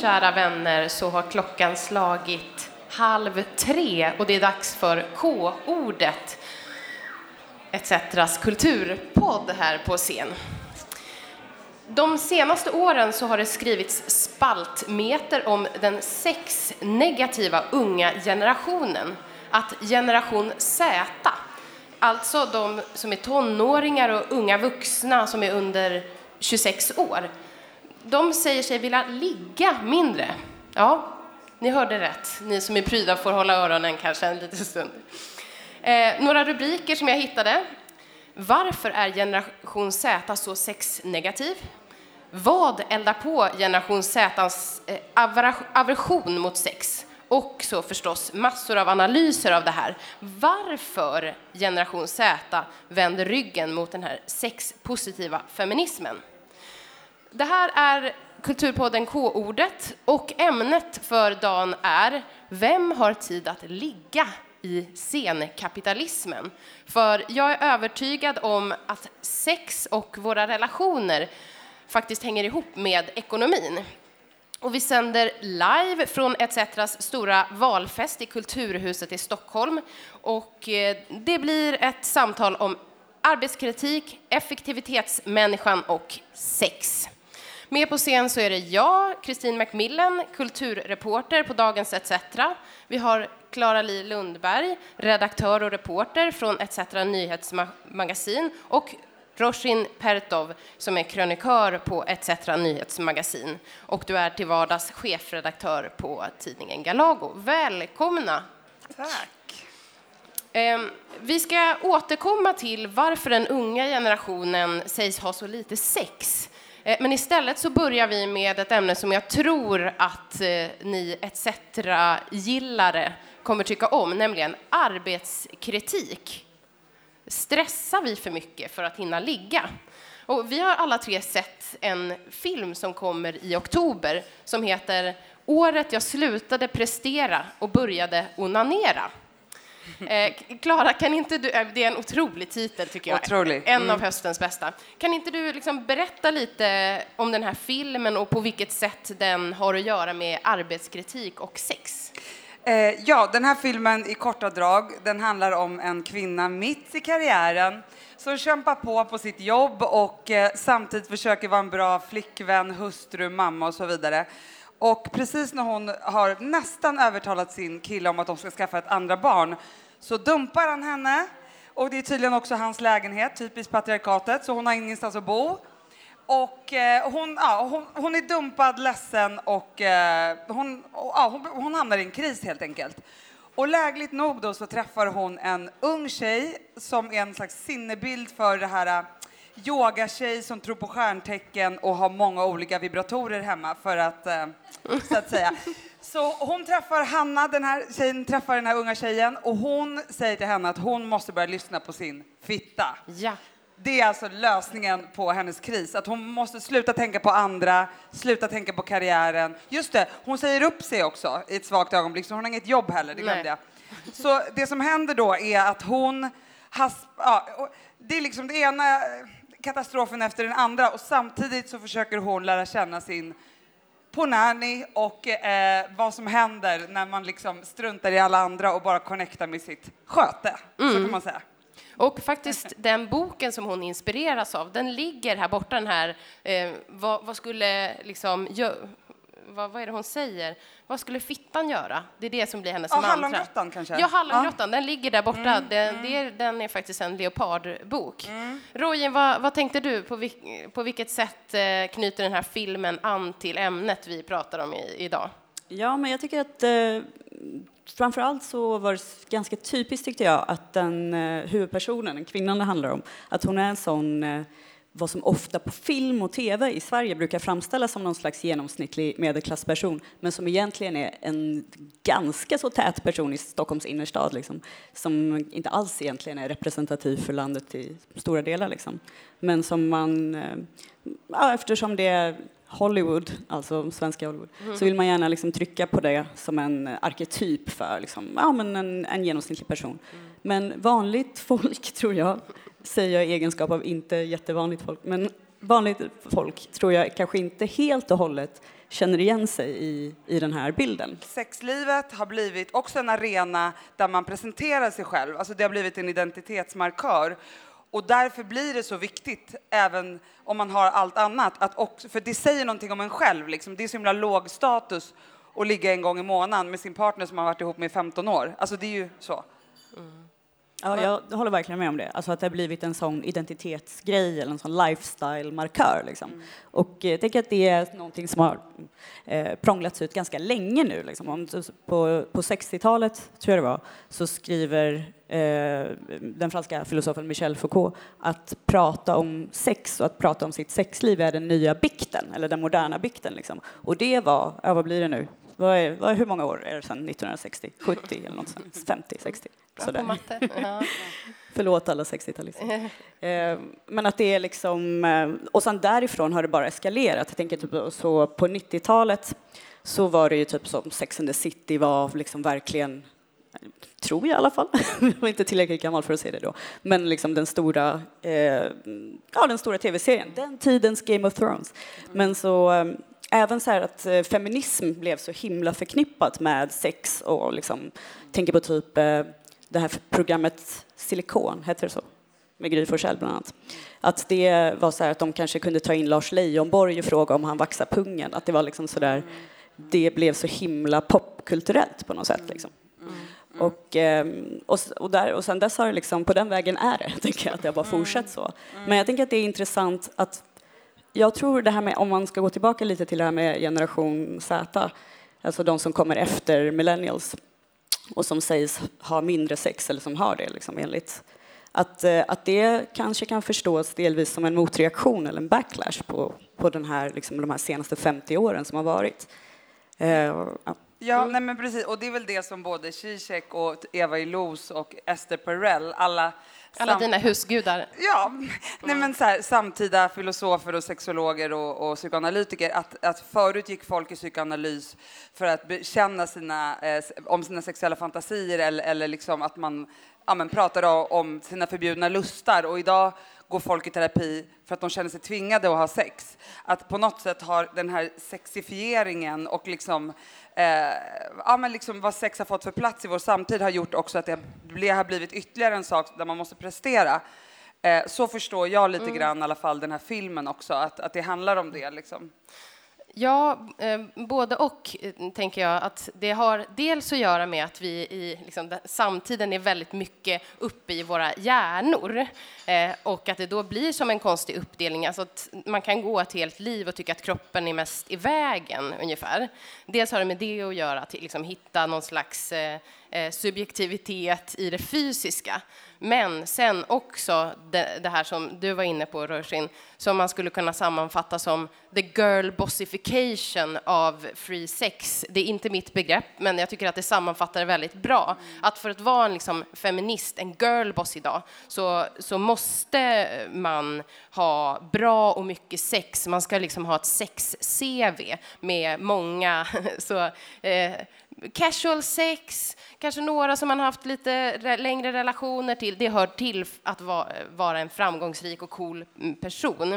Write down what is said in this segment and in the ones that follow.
kära vänner, så har klockan slagit halv tre och det är dags för K-ordet ETCs kulturpodd här på scen. De senaste åren så har det skrivits spaltmeter om den sexnegativa unga generationen. Att generation Z, alltså de som är tonåringar och unga vuxna som är under 26 år, de säger sig vilja ligga mindre. Ja, ni hörde rätt. Ni som är pryda får hålla öronen kanske en liten stund. Eh, några rubriker som jag hittade. Varför är generation Z så sexnegativ? Vad eldar på generation Z:s eh, aversion mot sex? Och så förstås massor av analyser av det här. Varför generation Z vänder ryggen mot den här sexpositiva feminismen. Det här är Kulturpodden K-ordet och ämnet för dagen är Vem har tid att ligga i scenkapitalismen? För jag är övertygad om att sex och våra relationer faktiskt hänger ihop med ekonomin. Och vi sänder live från ETCs stora valfest i Kulturhuset i Stockholm. Och eh, det blir ett samtal om arbetskritik, effektivitetsmänniskan och sex. Med på scen så är det jag, Kristin Macmillan, kulturreporter på Dagens ETC. Vi har Klara Li Lundberg, redaktör och reporter från ETC nyhetsmagasin och Roshin Pertov som är krönikör på ETC nyhetsmagasin och du är till vardags chefredaktör på tidningen Galago. Välkomna! Tack! Ehm, vi ska återkomma till varför den unga generationen sägs ha så lite sex. Eh, men istället så börjar vi med ett ämne som jag tror att eh, ni ETC-gillare kommer tycka om, nämligen arbetskritik. Stressar vi för mycket för att hinna ligga? Och vi har alla tre sett en film som kommer i oktober som heter Året jag slutade prestera och började onanera. Eh, Klara, kan inte du, eh, det är en otrolig titel tycker jag, Otrolig. en mm. av höstens bästa. Kan inte du liksom berätta lite om den här filmen och på vilket sätt den har att göra med arbetskritik och sex? Eh, ja, den här filmen i korta drag, den handlar om en kvinna mitt i karriären som kämpar på på sitt jobb och eh, samtidigt försöker vara en bra flickvän, hustru, mamma och så vidare. Och precis när hon har nästan övertalat sin kille om att de ska skaffa ett andra barn så dumpar han henne. Och det är tydligen också hans lägenhet, typiskt patriarkatet, så hon har ingenstans att bo. Och eh, hon, ja, hon, hon, är dumpad, ledsen och eh, hon, ja, hon, hon hamnar i en kris helt enkelt. Och lägligt nog då så träffar hon en ung tjej som är en slags sinnebild för det här eh, yogatjej som tror på stjärntecken och har många olika vibratorer hemma för att, eh, så att säga. Så hon träffar Hanna, den här tjejen träffar den här unga tjejen och hon säger till henne att hon måste börja lyssna på sin fitta. Ja. Det är alltså lösningen på hennes kris, att hon måste sluta tänka på andra, sluta tänka på karriären. Just det, hon säger upp sig också i ett svagt ögonblick, så hon har inget jobb heller, det glömde jag. Så det som händer då är att hon has, ja, det är liksom det ena katastrofen efter den andra och samtidigt så försöker hon lära känna sin Ponani och eh, vad som händer när man liksom struntar i alla andra och bara connectar med sitt sköte, mm. så kan man säga. Och faktiskt den boken som hon inspireras av, den ligger här borta, den här, eh, vad, vad, skulle liksom, vad, vad är det hon säger? Vad skulle fittan göra? Det är det som blir hennes ja, mantra. Hallongrottan kanske? Ja, Hallongrottan. Ja. Den ligger där borta. Mm, den, mm. Är, den är faktiskt en leopardbok. Mm. Rojin, vad, vad, tänkte du? På, vilk, på vilket sätt eh, knyter den här filmen an till ämnet vi pratar om i, idag? Ja, men jag tycker att eh, framför allt så var det ganska typiskt tyckte jag att den eh, huvudpersonen, den kvinnan det handlar om, att hon är en sån eh, vad som ofta på film och tv i Sverige brukar framställas som någon slags genomsnittlig medelklassperson men som egentligen är en ganska så tät person i Stockholms innerstad liksom, som inte alls egentligen är representativ för landet i stora delar. Liksom. Men som man, eh, ja, eftersom det är Hollywood, alltså svenska Hollywood, mm. så vill man gärna liksom trycka på det som en arketyp för liksom, ja, men en, en genomsnittlig person. Mm. Men vanligt folk, tror jag, säger jag i egenskap av inte jättevanligt folk, men vanligt folk tror jag kanske inte helt och hållet känner igen sig i, i den här bilden. Sexlivet har blivit också en arena där man presenterar sig själv. Alltså det har blivit en identitetsmarkör. Och därför blir det så viktigt, även om man har allt annat, att också, för det säger någonting om en själv. Liksom. Det är så himla låg status att ligga en gång i månaden med sin partner som man varit ihop med i 15 år. Alltså det är ju så. Mm. Ja, jag håller verkligen med om det. Alltså att det har blivit en sån identitetsgrej eller en sån lifestyle-markör. Liksom. Mm. Och jag tänker att det är någonting som har eh, prånglats ut ganska länge nu. Liksom. På, på 60-talet, tror jag det var, så skriver eh, den franska filosofen Michel Foucault att prata om sex och att prata om sitt sexliv är den nya bikten, eller den moderna bikten. Liksom. Och det var, ja, vad blir det nu, vad är, vad, hur många år är det sedan 1960? 70 eller något sånt? 50, 60? Bra sådär. matte. Ja. Förlåt alla 60-talister. eh, men att det är liksom, eh, och sen därifrån har det bara eskalerat. Jag tänker typ så på 90-talet så var det ju typ som Sex and the City var liksom verkligen tror jag i alla fall. jag var inte tillräckligt gammal för att se det då. Men liksom den stora, eh, ja, den stora tv-serien, den tidens Game of Thrones. Men så eh, även så här att eh, feminism blev så himla förknippat med sex och liksom, tänker på typ eh, det här programmet Silikon, heter det så? Med Gry Forssell bland annat. Att det var så här att de kanske kunde ta in Lars Leijonborg och fråga om han vaxar pungen. Att det var liksom så där, det blev så himla popkulturellt på något sätt liksom. Och, ehm, och, och, där, och sen dess har det liksom, på den vägen är det, tänker jag, att det har bara fortsatt så. Men jag tänker att det är intressant att jag tror det här med, om man ska gå tillbaka lite till det här med generation Z, alltså de som kommer efter millennials och som sägs ha mindre sex, eller som har det liksom, enligt att, eh, att det kanske kan förstås delvis som en motreaktion eller en backlash på, på den här, liksom, de här senaste 50 åren som har varit. Uh, ja. Ja, nej men precis. Och det är väl det som både Zizek och Eva Illouz och Esther Perel, alla alla dina husgudar. Ja, nej men så här, samtida filosofer och sexologer och, och psykoanalytiker, att, att förut gick folk i psykoanalys för att bekänna sina, eh, om sina sexuella fantasier eller, eller liksom att man ja, men pratade om sina förbjudna lustar och idag går folk i terapi för att de känner sig tvingade att ha sex. Att på något sätt har den här sexifieringen och liksom, eh, ja, men liksom vad sex har fått för plats i vår samtid har gjort också att det har blivit ytterligare en sak där man måste prestera. Eh, så förstår jag lite mm. grann i alla fall den här filmen också, att, att det handlar om det. Liksom. Ja, eh, både och, eh, tänker jag. att Det har dels att göra med att vi i liksom, samtiden är väldigt mycket uppe i våra hjärnor eh, och att det då blir som en konstig uppdelning. Alltså att man kan gå ett helt liv och tycka att kroppen är mest i vägen, ungefär. Dels har det med det att göra, att liksom, hitta någon slags eh Eh, subjektivitet i det fysiska. Men sen också det, det, här som du var inne på, Rörshin, som man skulle kunna sammanfatta som the girl bossification av free sex. Det är inte mitt begrepp, men jag tycker att det sammanfattar det väldigt bra. Att för att vara en liksom feminist, en girl boss idag, så, så måste man ha bra och mycket sex. Man ska liksom ha ett sex-CV med många så, eh, casual sex, kanske några som man haft lite längre relationer till. Det hör till att vara en framgångsrik och cool mm, person.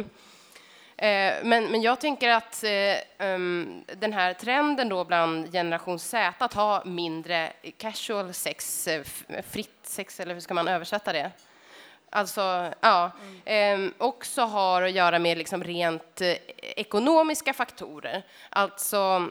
Eh, men, men jag tänker att eh, um, den här trenden då bland generation Z att ha mindre casual sex, eh, fritt sex, eller hur ska man översätta det? Alltså, ja, mm. eh, också har att göra med liksom rent eh, ekonomiska faktorer. Alltså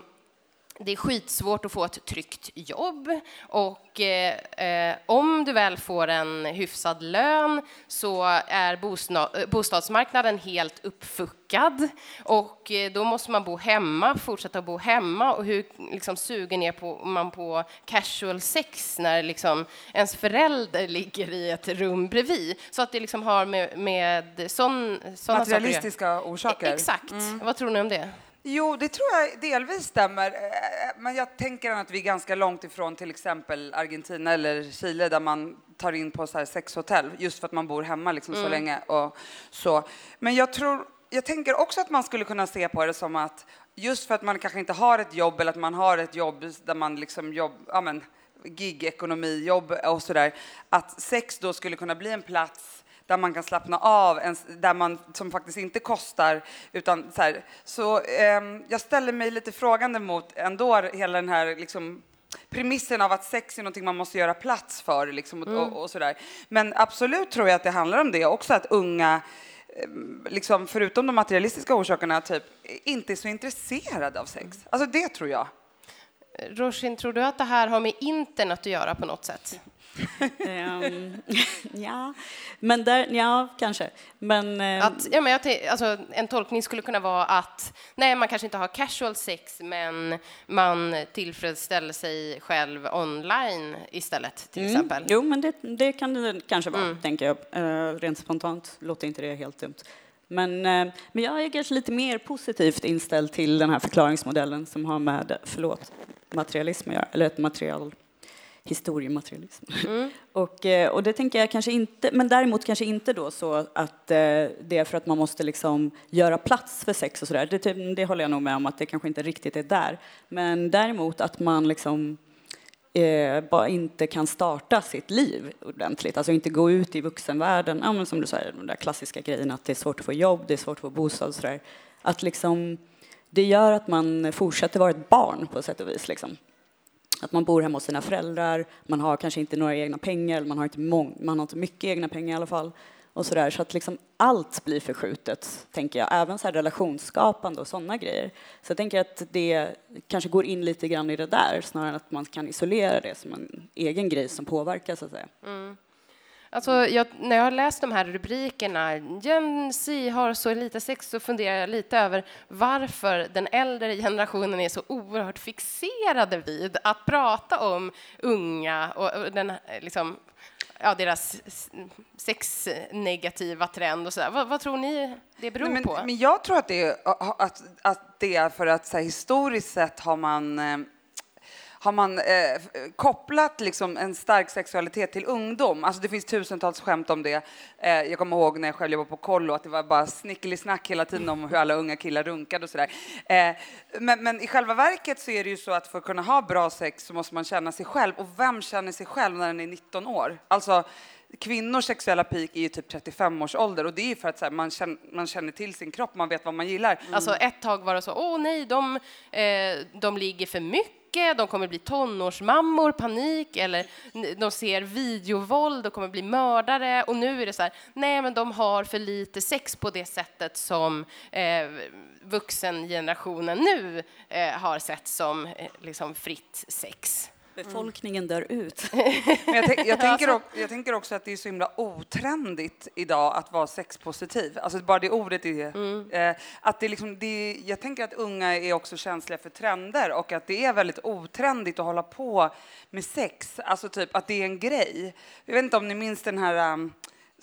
det är skitsvårt att få ett tryggt jobb och eh, eh, om du väl får en hyfsad lön så är eh, bostadsmarknaden helt uppfuckad och eh, då måste man bo hemma, fortsätta bo hemma och hur liksom, sugen är på, man på casual sex när liksom, ens förälder ligger i ett rum bredvid? Så att det liksom har med, med sån, såna Materialistiska saker. orsaker? Exakt. Mm. Vad tror ni om det? Jo, det tror jag delvis stämmer. Eh, men jag tänker att vi är ganska långt ifrån till exempel Argentina eller Chile där man tar in på så här sexhotell just för att man bor hemma liksom mm. så länge och så. Men jag tror, jag tänker också att man skulle kunna se på det som att just för att man kanske inte har ett jobb eller att man har ett jobb där man liksom jobb, ja men gig-ekonomi, jobb och sådär, att sex då skulle kunna bli en plats där man kan slappna av, en, där man, som faktiskt inte kostar. Utan så här. så eh, jag ställer mig lite frågande mot ändå hela den här liksom, premissen av att sex är någonting man måste göra plats för. Liksom, och, mm. och, och sådär. Men absolut tror jag att det handlar om det också, att unga ehm, liksom, förutom de materialistiska orsakerna, typ, inte är så intresserade av sex. Alltså det tror jag. Roshin, tror du att det här har med internet att göra på något sätt? um, ja, men där, ja, kanske. Men, um... att, ja, men jag, alltså, en tolkning skulle kunna vara att nej, man kanske inte har casual sex, men man tillfredsställer sig själv online istället, till mm. exempel. Jo, men det, det kan det kanske vara, mm. tänker jag. Uh, rent spontant låter inte det helt dumt. Men, men jag är kanske lite mer positivt inställd till den här förklaringsmodellen som har med, förlåt, materialism att göra, eller ett material historiematerialism. Mm. och, eh, och det tänker jag kanske inte, men däremot kanske inte då så att eh, det är för att man måste liksom göra plats för sex och sådär. Det, det håller jag nog med om att det kanske inte riktigt är där. Men däremot att man liksom eh, bara inte kan starta sitt liv ordentligt, alltså inte gå ut i vuxenvärlden, ja, men som du säger, de där klassiska grejerna att det är svårt att få jobb, det är svårt att få bostad och sådär. Att liksom, det gör att man fortsätter vara ett barn på sätt och vis. Liksom. Att man bor hemma hos sina föräldrar, man har kanske inte några egna pengar, man har inte, mång, man har inte mycket egna pengar i alla fall. Och så, där. så att liksom allt blir förskjutet, tänker jag. Även så här relationsskapande och sådana grejer. Så jag tänker att det kanske går in lite grann i det där, snarare än att man kan isolera det som en egen grej som påverkar, så att säga. Mm. Alltså, jag, när jag har läst de här rubrikerna, Gen Z har så lite sex, så funderar jag lite över varför den äldre generationen är så oerhört fixerade vid att prata om unga och, och den, liksom, ja, deras sexnegativa trend och så vad, vad, tror ni det beror men, på? Men jag tror att det är, att, att det är för att här, historiskt sett har man eh, har man eh, kopplat liksom en stark sexualitet till ungdom. Alltså det finns tusentals skämt om det. Eh, jag kommer ihåg när jag själv jobbade på kollo att det var bara snickelisnack hela tiden om hur alla unga killar runkade och sådär. Eh, men, men, i själva verket så är det ju så att för att kunna ha bra sex så måste man känna sig själv. Och vem känner sig själv när den är 19 år? Alltså, kvinnors sexuella peak är ju typ 35 års ålder och det är för att här, man, känner, man, känner, till sin kropp, man vet vad man gillar. Mm. Alltså ett tag var det så, åh nej, de, eh, de ligger för mycket mycket, de kommer bli tonårsmammor, panik, eller de ser videovåld och kommer bli mördare. Och nu är det så här, nej men de har för lite sex på det sättet som eh, vuxengenerationen nu eh, har sett som eh, liksom fritt sex. Befolkningen dör ut. Men jag, jag, tänker också, jag tänker också att det är så himla otrendigt idag att vara sexpositiv. Alltså bara det ordet är... Mm. Eh, att det liksom, det, jag tänker att unga är också känsliga för trender och att det är väldigt otrendigt att hålla på med sex. Alltså typ att det är en grej. Jag vet inte om ni minns den här um,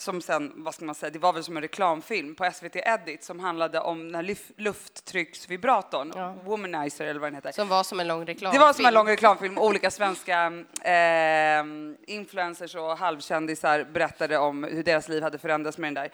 som sen, vad ska man säga, det var väl som en reklamfilm på SVT Edit som handlade om den här lufttrycksvibratorn, ja. Womanizer eller vad den heter. Som var som en lång reklamfilm. Det var som en lång reklamfilm. Olika svenska eh, influencers och halvkändisar berättade om hur deras liv hade förändrats med den där.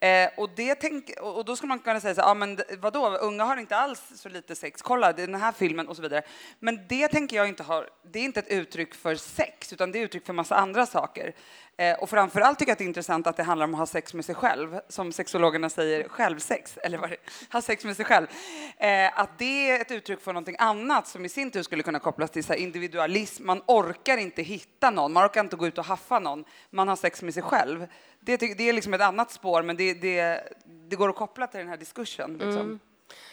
Eh, och, det tänk, och då skulle man kunna säga så ja ah, men vadå, unga har inte alls så lite sex, kolla den här filmen och så vidare. Men det tänker jag inte har, det är inte ett uttryck för sex, utan det är uttryck för massa andra saker. Eh, och framförallt tycker jag att det är intressant att det handlar om att ha sex med sig själv, som sexologerna säger, självsex, eller vad det ha sex med sig själv. Eh, att det är ett uttryck för någonting annat som i sin tur skulle kunna kopplas till så individualism. Man orkar inte hitta någon, man orkar inte gå ut och haffa någon, man har sex med sig själv. Det, det är liksom ett annat spår, men det, det, det går att koppla till den här diskursen. Liksom. Mm.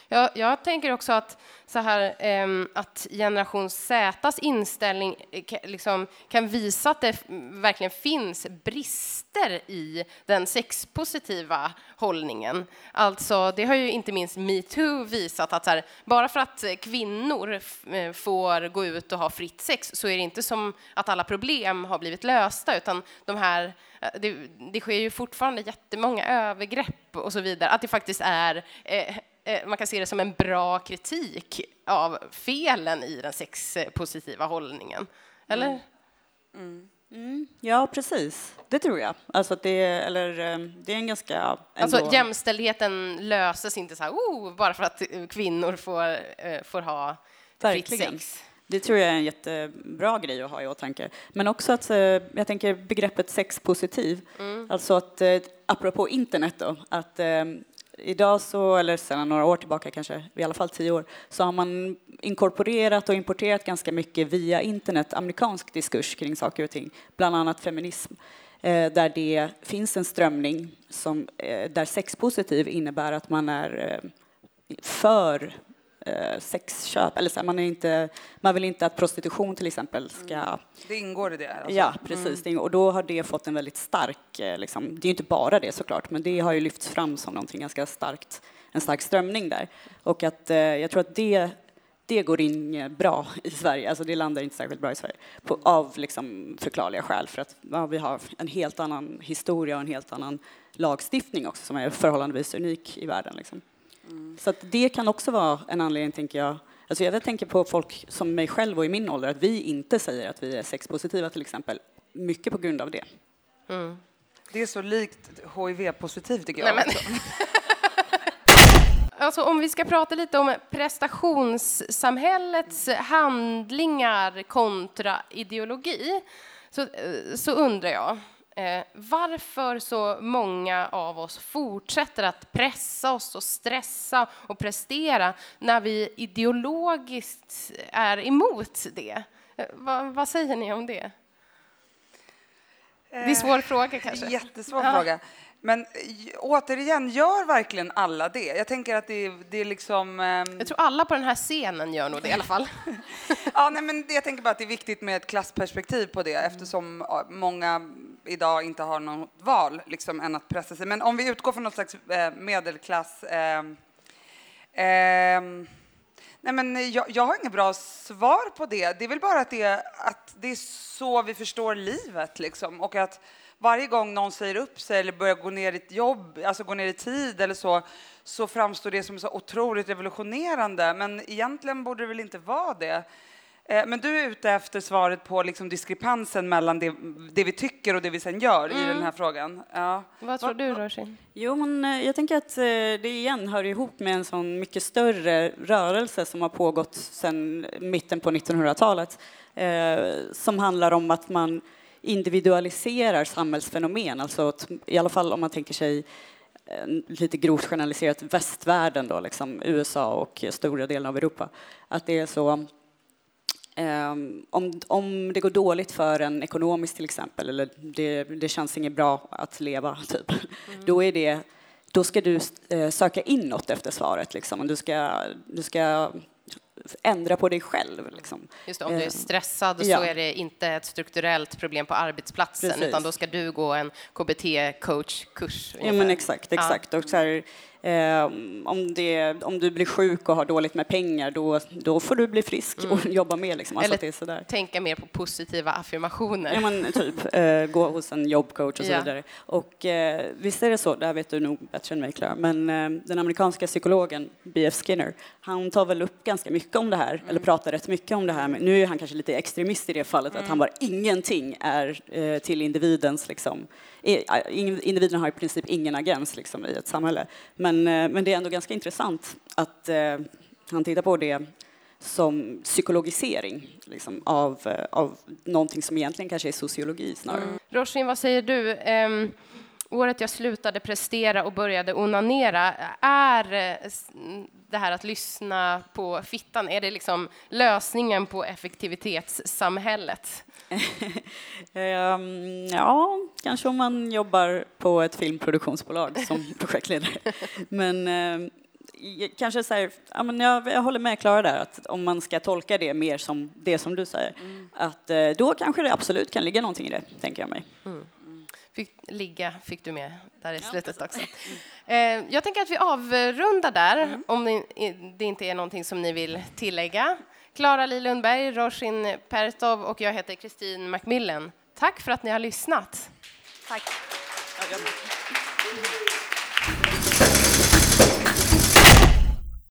Jag, jag, tänker också att, så här, eh, att generation Zs inställning eh, liksom, kan visa att det verkligen finns brister i den sexpositiva hållningen. Alltså, det har ju inte minst metoo visat att här, bara för att kvinnor eh, får gå ut och ha fritt sex så är det inte som att alla problem har blivit lösta, utan de här eh, det, det sker ju fortfarande jättemånga övergrepp och så vidare, att det faktiskt är Eh, man kan se det som en bra kritik av felen i den sexpositiva hållningen. Eller? Mm. Mm. Mm. Ja, precis. Det tror jag. Alltså det, eller, eh, det är en ganska... Ändå... Alltså, jämställdheten löses inte så här, oh, bara för att kvinnor får, får ha Verkligen. fritt sex. Det tror jag är en jättebra grej att ha i åtanke. Men också att, eh, jag tänker begreppet sexpositiv, mm. alltså att, eh, apropå internet då, att eh, idag så, eller sedan några år tillbaka kanske, i alla fall tio år, så har man inkorporerat och importerat ganska mycket via internet amerikansk diskurs kring saker och ting, bland annat feminism, eh, där det finns en strömning som, eh, där sexpositiv innebär att man är eh, för sexköp. Eller så här, man, är inte, man vill inte att prostitution till exempel ska... Mm. Det ingår i det? Alltså. Ja, precis. Mm. Och då har det fått en väldigt stark... Eh, liksom, det är inte bara det såklart, men det har ju lyfts fram som någonting ganska starkt, en stark strömning där. Och att eh, jag tror att det det går in bra i Sverige, alltså det landar inte särskilt bra i Sverige på, av liksom förklarliga skäl för att ja, vi har en helt annan historia och en helt annan lagstiftning också som är förhållandevis unik i världen. Liksom. Mm. Så det kan också vara en anledning, tänker jag. Alltså jag tänker på folk som mig själv och i min ålder, att vi inte säger att vi är sexpositiva till exempel, mycket på grund av det. Mm. Det är så likt HIV-positiv tycker jag. Nej, men... alltså, om vi ska prata lite om prestationssamhällets handlingar kontra ideologi, så, eh, så undrar jag, Eh, varför så många av oss fortsätter att pressa oss och stressa och prestera när vi ideologiskt är emot det. Eh, va, vad säger ni om det? Det är en svår eh, fråga kanske. Jättesvår ja. fråga. Men återigen, gör verkligen alla det? Jag tänker att det, det är liksom... Um... Jag tror alla på den här scenen gör nog det i alla fall. ja, nej, men jag tänker bara att det är viktigt med ett klassperspektiv på det eftersom många idag inte har något val liksom, än att pressa sig. Men om vi utgår från något slags eh, medelklass... Eh, eh, nej men jag, jag, har inget bra svar på det. Det är väl bara att det, att det är så vi förstår livet. Liksom. Och att varje gång någon säger upp sig eller börjar gå ner i ett jobb, alltså gå ner i tid eller så, så framstår det som så otroligt revolutionerande. Men egentligen borde det väl inte vara det. Eh, men du är ute efter svaret på liksom diskrepansen mellan det, det vi tycker och det vi sen gör mm. i den mm. här frågan. Ja. Vad tror du, Rosin? Jo, men eh, jag tänker att eh, det igen hör ihop med en sån mycket större rörelse som har pågått sedan mitten på 1900-talet, som handlar om att man individualiserar samhällsfenomen, alltså att, i alla fall om man tänker sig lite grovt generaliserat västvärlden då, liksom USA och stora delar av Europa, att det är så Um, om, om det går dåligt för en ekonomiskt till exempel, eller det, det känns inget bra att leva, typ, mm. då, är det, då ska du uh, söka inåt efter svaret. Liksom. Du, ska, du ska ändra på dig själv. Liksom. Just det, om du är ehm, stressad uh, så ja. är det inte ett strukturellt problem på arbetsplatsen, Precis. utan då ska du gå en KBT-coachkurs. Ja, men exakt, exakt. Ja. Och så här, Eh, om, det, om du blir sjuk och har dåligt med pengar, då, då får du bli frisk och mm. jobba mer. Liksom. Alltså Eller tänka mer på positiva affirmationer. Ja, men, typ. Eh, gå hos en jobbcoach och så ja. vidare. Och eh, visst är det så, det här vet du nog bättre än mig, Clara, men eh, den amerikanska psykologen B.F. Skinner, han tar väl upp ganska mycket om det här, mm. eller pratar rätt mycket om det här. Men nu är han kanske lite extremist i det fallet, mm. att han bara ingenting är eh, till individens liksom, individen har i princip ingen agens liksom, i ett samhälle. Men, men, eh, men det är ändå ganska intressant att eh, han tittar på det som psykologisering liksom, av, eh, av någonting som egentligen kanske är sociologi snarare. Mm. Roshin, vad säger du? Um, året jag slutade prestera och började onanera, är det här att lyssna på fittan, är det liksom lösningen på effektivitetssamhället? um, ja, kanske om man jobbar på ett filmproduktionsbolag som projektledare. Men uh, kanske så här, ja, men jag, jag håller med Klara där, att om man ska tolka det mer som det som du säger, mm. att uh, då kanske det absolut kan ligga någonting i det, tänker jag mig. Mm. Fick ligga fick du med där i slutet också. Mm. jag tänker att vi avrundar där, mm. om det inte är någonting som ni vill tillägga. Klara Li Lundberg, Roshin Pertov och jag heter Kristin Macmillan. Tack för att ni har lyssnat. Tack.